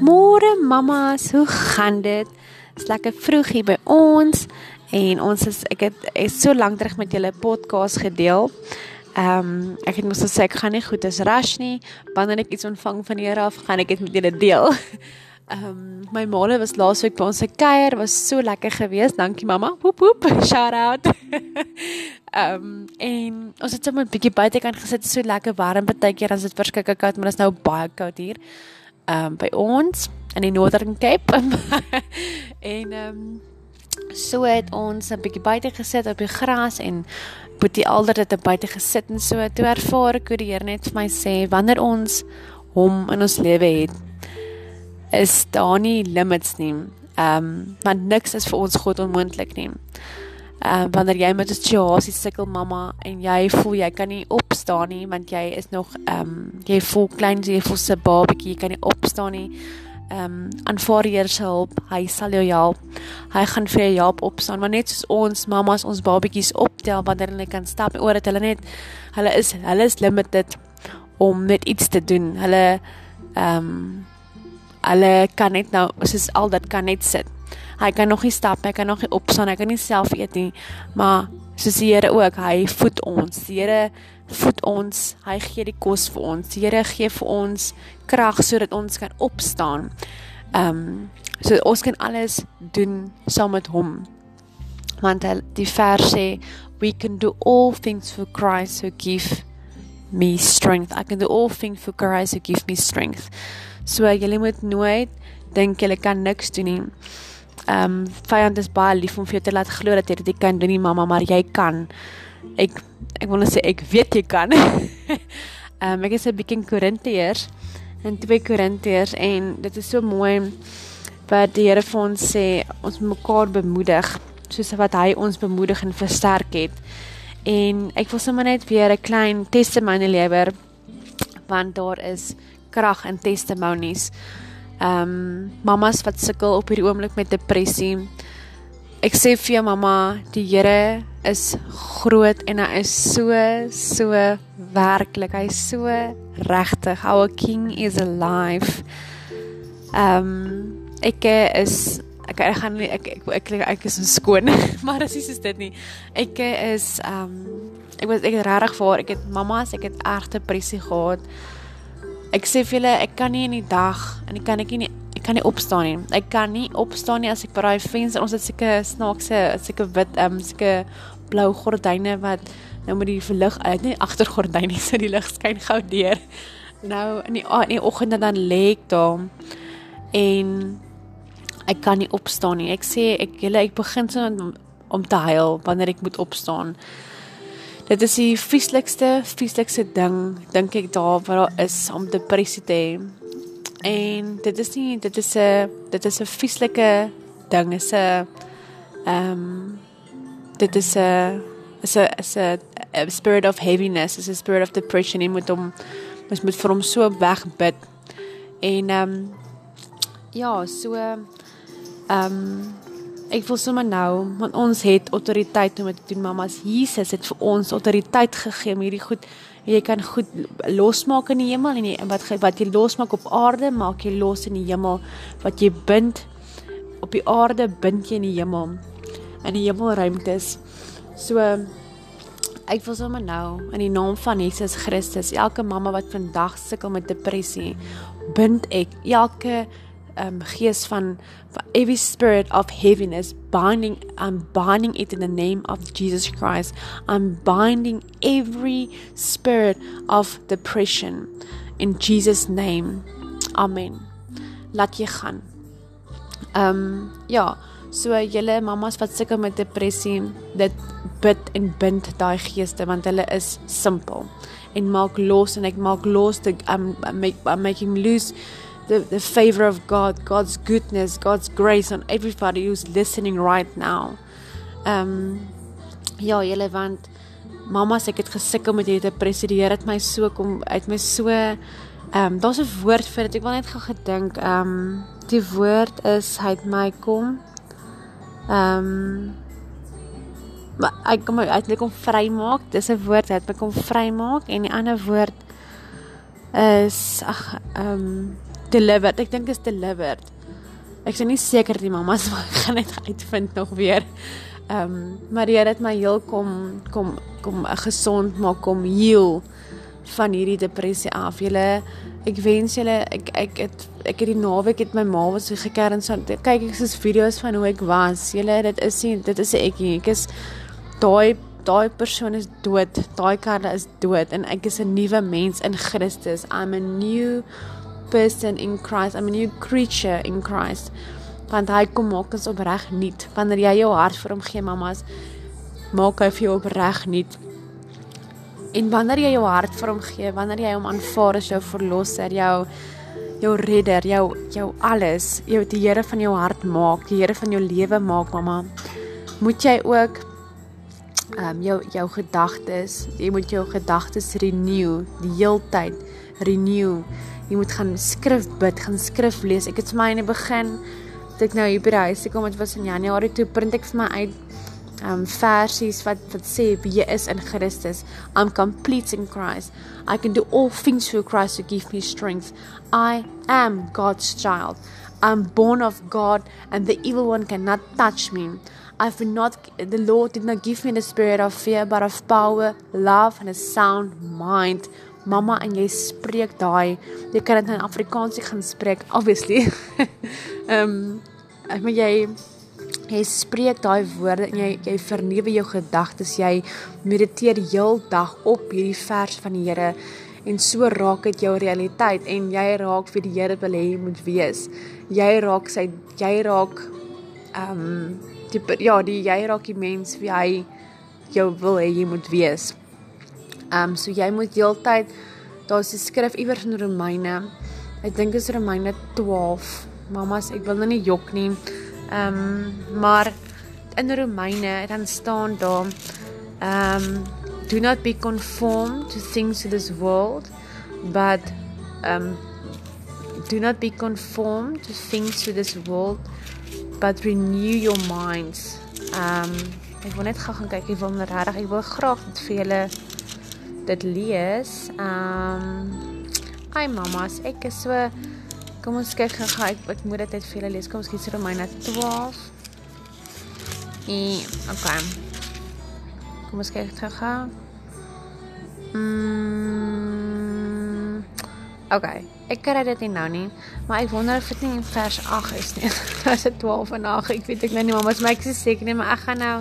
Môre mamas, hoe gaan dit? Dit's lekker vroeg hier by ons en ons is ek het is so lank terug met julle podcast gedeel. Ehm um, ek het mos gesê ek gaan nie goed as rush nie. Wanneer ek iets ontvang van die Here af, gaan ek dit met julle deel. Ehm um, my maale was laasweek by ons se kuier, was so lekker geweest. Dankie mamma. Woep woep. Shout out. Ehm um, en ons het sommer 'n bietjie buitekant gesit, so lekker warm. Partykeer as dit verskeie koud, maar dit is nou baie koud hier. Um, by ons in die Northern Cape. en ehm um, so het ons 'n bietjie buite gesit op die gras en Boetie alder het buite gesit en so toe ervaar ek hoe die Here net vir my sê wanneer ons hom in ons lewe het is daar nie limits nie. Ehm um, want niks is vir ons God onmoontlik nie. Ehm um, wanneer jy met 'n situasie sukkel mamma en jy voel jy kan nie opstaan nie want jy is nog ehm um, jy voel klein jy voel se babatjie kan nie opstaan nie ehm um, aanvaar Heer se hulp. Hy sal jou help. Hy gaan vir jou help opstaan. Maar net soos ons mamas ons babatjies optel wanneer hulle kan stap oor dit hulle net hulle is hulle is limited om net iets te doen. Hulle ehm um, hulle kan net nou soos al dit kan net sit. Hy kan nog nie stap, hy kan nog nie opstaan, hy kan nie self eet nie. Maar soos die Here ook, hy voed ons. Die Here voed ons. Hy gee die kos vir ons. Die Here gee vir ons krag sodat ons kan opstaan. Ehm um, so ons kan alles doen saam met hom. Want die vers sê we can do all things for Christ who give me strength. I can do all things for Christ who give me strength. So jy moet nooit dink jy kan niks doen nie. Ehm um, vyand is baie lief om vir jou te laat glo dat jy dit kan doen nie, mamma, maar jy kan. Ek ek wil net sê ek weet jy kan. Ehm um, ek is 'n bietjie in Korintiërs in 2 Korintiërs en dit is so mooi wat die Here vir ons sê ons mekaar bemoedig soos wat hy ons bemoedig en versterk het. En ek wil sommer net weer 'n klein testimony lewer want daar is krag in testimonies. Ehm um, mamas wat sukkel op hierdie oomblik met depressie. Ek sê vir jou mamma, die Here is groot en hy is so so werklik. Hy is so regtig. Our king is alive. Ehm um, ek is ek ek gaan ek ek ek, ek, ek is skoon, maar as is dit nie. Ek is ehm um, ek was ek regtig vir ek het mamma's, ek het erg depressie gehad. Ek sê vir julle, ek kan nie in die dag en ek kan ek nie ek kan nie opstaan nie. Ek kan nie opstaan nie as ek by daai venster ons het seker snaakse, seker wit, ehm um, seker blou gordyne wat nou met die verlig uit, nie agtergordyne so die lig skyn gou deur. Nou in die in die oggend dan lê ek daar en ek kan nie opstaan nie. Ek sê ek julle ek begin so om, om te huil wanneer ek moet opstaan. Dit is die vieslikste, vieslikste ding dink ek daar wat daar is om depressie te hê. En dit is nie dit is 'n dit is 'n vieslike ding, is 'n ehm um, dit is 'n is 'n is 'n spirit of heaviness, is 'n spirit of depression en moet hom mens moet vir hom so wegbid. En ehm um, ja, so ehm um, ek voel sommer nou want ons het autoriteit om dit te doen mamas Jesus het vir ons autoriteit gegee om hierdie goed jy kan goed losmaak in die hemel en jy, wat wat jy losmaak op aarde maak jy los in die hemel. Wat jy bind op die aarde bind jy in die hemel in die hemelruimtes. So ek voel sommer nou in die naam van Jesus Christus elke mamma wat vandag sukkel met depressie bind ek elke um gees van, every spirit of heaviness binding I'm binding it in the name of Jesus Christ. I'm binding every spirit of depression in Jesus name. Amen. Laat jy gaan. Um ja so julle mamas wat sukkel met depressie dit bid en bind daai geeste want hulle is simpel. En maak los en ek maak los the I'm, I'm making loose the, the favor of God, God's goodness, God's grace on everybody who's listening right now. Um ja, julle want mamas, ek het gesukkel met hierdie depressie. Die Here het my so kom uit my so um daar's 'n woord vir dit. Ek wil net gou gedink. Um die woord is hy het my kom um maar ek kom uit net kom vrymaak. Dis 'n woord wat my kom vrymaak en die ander woord is ag um delivered. Ek dink is delivered. Ek is nie seker die mammas maar ek gaan dit uitvind nog weer. Ehm um, maar die Here het my heel kom kom kom gesond maak kom heal van hierdie depressie af. Julle ek wens julle ek ek het ek het die naweek het my ma was gekeer en so kyk ek soos video's van hoe ek was. Julle dit is nie dit is 'n ekkie. Ek is daai daai persoon is dood. Daai karde is dood en ek is 'n nuwe mens in Christus. I'm a new person in Christ. I'm a new creature in Christ. Want hy kom maak ons opreg nuut. Wanneer jy jou hart vir hom gee, mamas, maak hy vir jou opreg nuut. En wanneer jy jou hart vir hom gee, wanneer jy hom aanvaar as jou verlosser, jou jou redder, jou jou alles, jou die Here van jou hart maak, die Here van jou lewe maak, mamma, moet jy ook ehm um, jou jou gedagtes, jy moet jou gedagtes renew die heeltyd renew. Jy moet gaan skrif bid, gaan skrif lees. Ek het vir my in die begin toe ek nou hier by die huis gekom het was in Januarie toe print ek vir my uit um versies wat wat sê wie jy is in Christus. I'm complete in Christ. I can do all things through Christ who gives me strength. I am God's child. I'm born of God and the evil one cannot touch me. I've not the Lord did not give me the spirit of fear but of power, love and a sound mind. Mamma en jy spreek daai. Jy kan dit in Afrikaans gaan spreek obviously. Ehm um, ek moet jy jy spreek daai woorde en jy jy vernuwe jou gedagtes. Jy mediteer heeldag op hierdie vers van die Here en so raak dit jou realiteit en jy raak vir die Here wil hê jy moet wees. Jy raak sy jy raak ehm um, die ja, die jy raak die mens wie hy jou wil hê jy moet wees. Ehm um, so jy moet heeltyd daar's 'n skrif iewers in Romeine. Ek dink dit is Romeine 12. Mamas, ek wil nou nie jok nie. Ehm um, maar in Romeine dan staan daar ehm um, do not be conformed to things of this world but um do not be conformed to things of this world but renew your minds. Um ek wil net gou gaan kyk, ek wil regtig, ek wil graag dit vir julle dit lees. Um Ai mamas, ek is so Kom ons kyk gou, ek, ek moet dit net vir julle lees. Kom ons kies Romeine 12. En okay. Kom ons kyk gou. Mm Okay, ek kry dit nie nou nie, maar ek wonder of dit nie in vers 8 is nie. Vers 12 en 8, ek weet ek nou nie, maar mos my ek is seker nie, maar ek gaan nou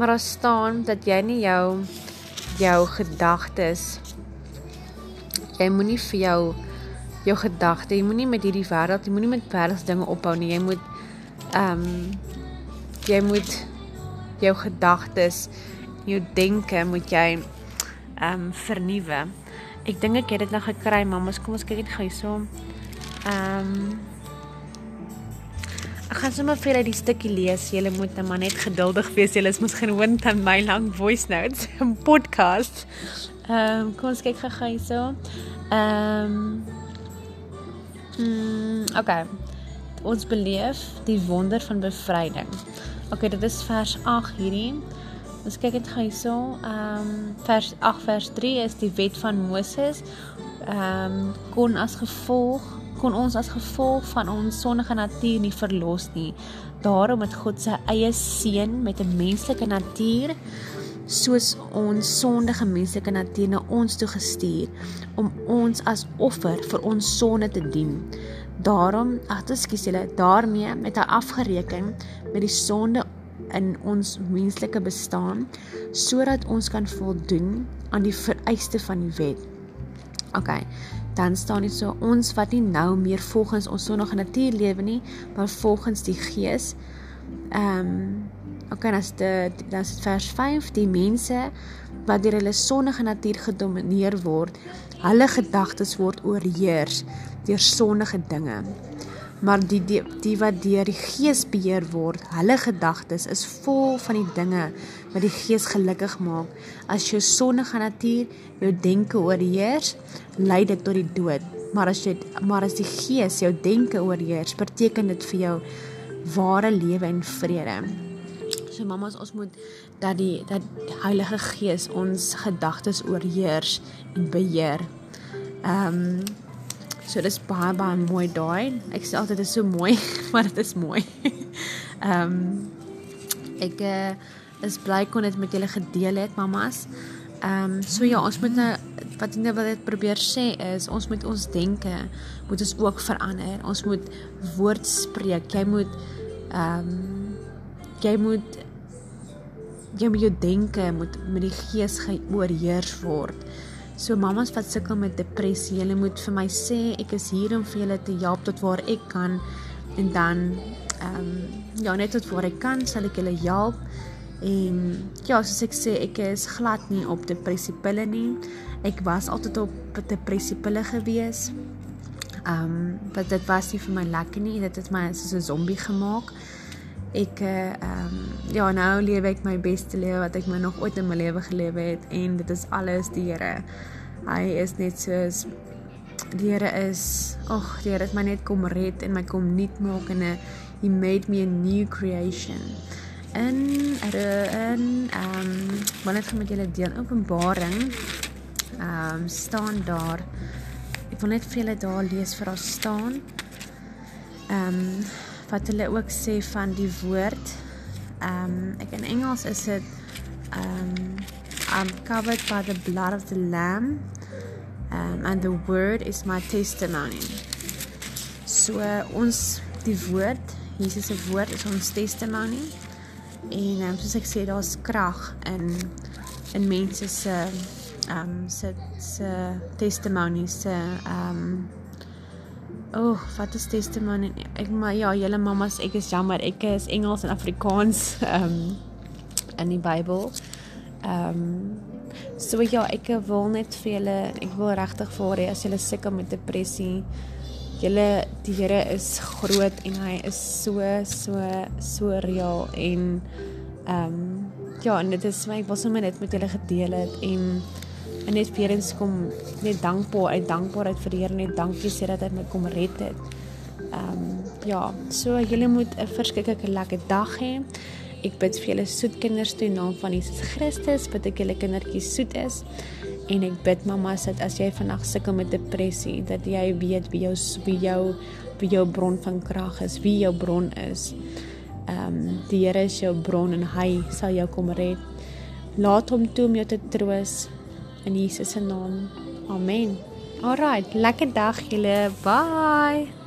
maar daar staan dat jy nie jou jou gedagtes jy moenie vir jou jou gedagte, jy moenie met hierdie wêreld, jy moenie met wêreldse dinge ophou nie. Jy moet ehm um, jy moet jou gedagtes, jou denke moet jy ehm um, vernuwe. Ek dink ek het dit nou gekry, mamas. Kom ons kyk dit gou hierso. Ehm um, Ek gaan sommer vir julle die stukkie lees. Julle moet net maar net geduldig wees. Julle is mos gewoond aan my lang voice notes en podcast. Ehm um, kom ons kyk gou hierso. Ehm um, okay. Ons beleef die wonder van bevryding. Okay, dit is vers 8 hierdie. Ons kyk dit hierso. Ehm um, vers 8 vers 3 is die wet van Moses. Ehm um, kon as gevolg kon ons as gevolg van ons sondige natuur nie verlos nie. Daarom het God sy eie seun met 'n menslike natuur soos ons sondige menslike natuur na ons toe gestuur om ons as offer vir ons sonde te dien. Daarom, ag, ekskuus julle, daarmee met hy afgereken met die sonde in ons menslike bestaan sodat ons kan voldoen aan die vereiste van die wet. OK. Dan staan dit so ons wat nie nou meer volgens ons sondige natuur lewe nie, maar volgens die Gees. Ehm um, OK, as dit dan is vers 5 die mense wat deur hulle sondige natuur gedomeineer word, hulle gedagtes word oorheers deur sondige dinge maar die die, die wat deur die gees beheer word, hulle gedagtes is vol van die dinge wat die gees gelukkig maak. As jou sondige natuur jou denke oorheers, lei dit tot die dood. Maar as jy maar as die gees jou denke oorheers, beteken dit vir jou ware lewe en vrede. So mamas, ons moet dat die dat die Heilige Gees ons gedagtes oorheers en beheer. Ehm um, So dis baie baie mooi daai. Ek sê altyd dit is so mooi, maar dit is mooi. Ehm um, ek uh, is bly kon dit met julle gedeel het, mamas. Ehm um, so ja, ons moet nou wat ek nou wil dit probeer sê is ons moet ons denke moet ons ook verander. Ons moet woord spreek. Jy moet ehm um, jy moet jy moet jou denke moet met die gees geoorheers word. So mamas wat sukkel met depressie, hulle moet vir my sê ek is hier om vir julle te help tot waar ek kan en dan ehm um, ja net tot waar ek kan sal ek julle help. En ja, soos ek sê, ek is glad nie op depressiepille nie. Ek was altyd op depressiepille gewees. Um, wat dit was nie vir my lekker nie. Dit het my soos 'n zombie gemaak. Ek ehm um, ja, nou lewe ek my beste lewe wat ek my nog ooit in my lewe gelewe het en dit is alles die Here. Hy is net soos die Here is, ag, die Here het my net kom red en my kom nuut maak en 'n he made me a new creation. In in ehm um, wanneer ek met julle deel. Openbaring ehm um, staan daar ek wil net vir julle daar lees vir daar staan. Ehm um, wat hulle ook sê van die woord. Ehm um, ek in Engels is dit ehm um, I'm covered by the blood of the lamb um, and the word is my testimony. So uh, ons die woord Jesus se woord is ons testimony. En um, soos ek sê daar's krag in in mense se ehm um, se se testimonies se ehm um, Oh, wat is testimony? Ek maar ja, julle mamas, ek is jammer, ek is Engels en Afrikaans ehm um, in die Bybel. Ehm um, so ja, ek wil net vir julle, ek wil regtig vir julle as julle sukkel met depressie, Julle die Here is groot en hy is so so so reël en ehm um, ja, en dit is my ek wil sommer net met julle gedeel het en en net weer eens kom net dankbaar uit dankbaarheid vir die Here net dankie sê dat hy my kom red het. Ehm um, ja, so julle moet 'n verskriklike lekker dag hê. Ek bid vir julle soet kinders toe in naam van Jesus Christus, bid ek julle kindertjies soet is. En ek bid mamma sit as jy vandag sukkel met depressie dat jy weet wie jou wie jou wie jou bron van krag is, wie jou bron is. Ehm um, die Here is jou bron en hy sal jou kom red. Laat hom toe om jou te troos in Jesus se naam. Amen. Alrite, lekker dag julle. Bye.